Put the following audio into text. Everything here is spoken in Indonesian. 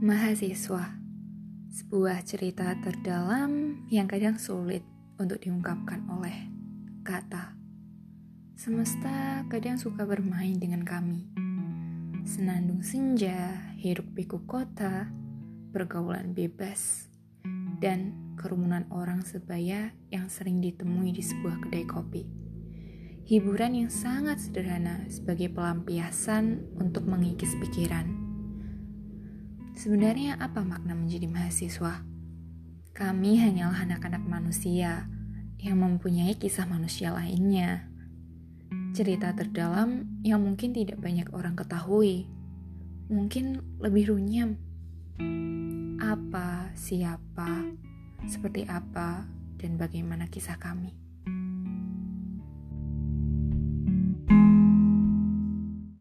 Mahasiswa, sebuah cerita terdalam yang kadang sulit untuk diungkapkan oleh kata. Semesta kadang suka bermain dengan kami. Senandung senja, hiruk pikuk kota, pergaulan bebas, dan kerumunan orang sebaya yang sering ditemui di sebuah kedai kopi. Hiburan yang sangat sederhana sebagai pelampiasan untuk mengikis pikiran Sebenarnya apa makna menjadi mahasiswa? Kami hanyalah anak-anak manusia yang mempunyai kisah manusia lainnya. Cerita terdalam yang mungkin tidak banyak orang ketahui. Mungkin lebih runyam. Apa, siapa, seperti apa, dan bagaimana kisah kami.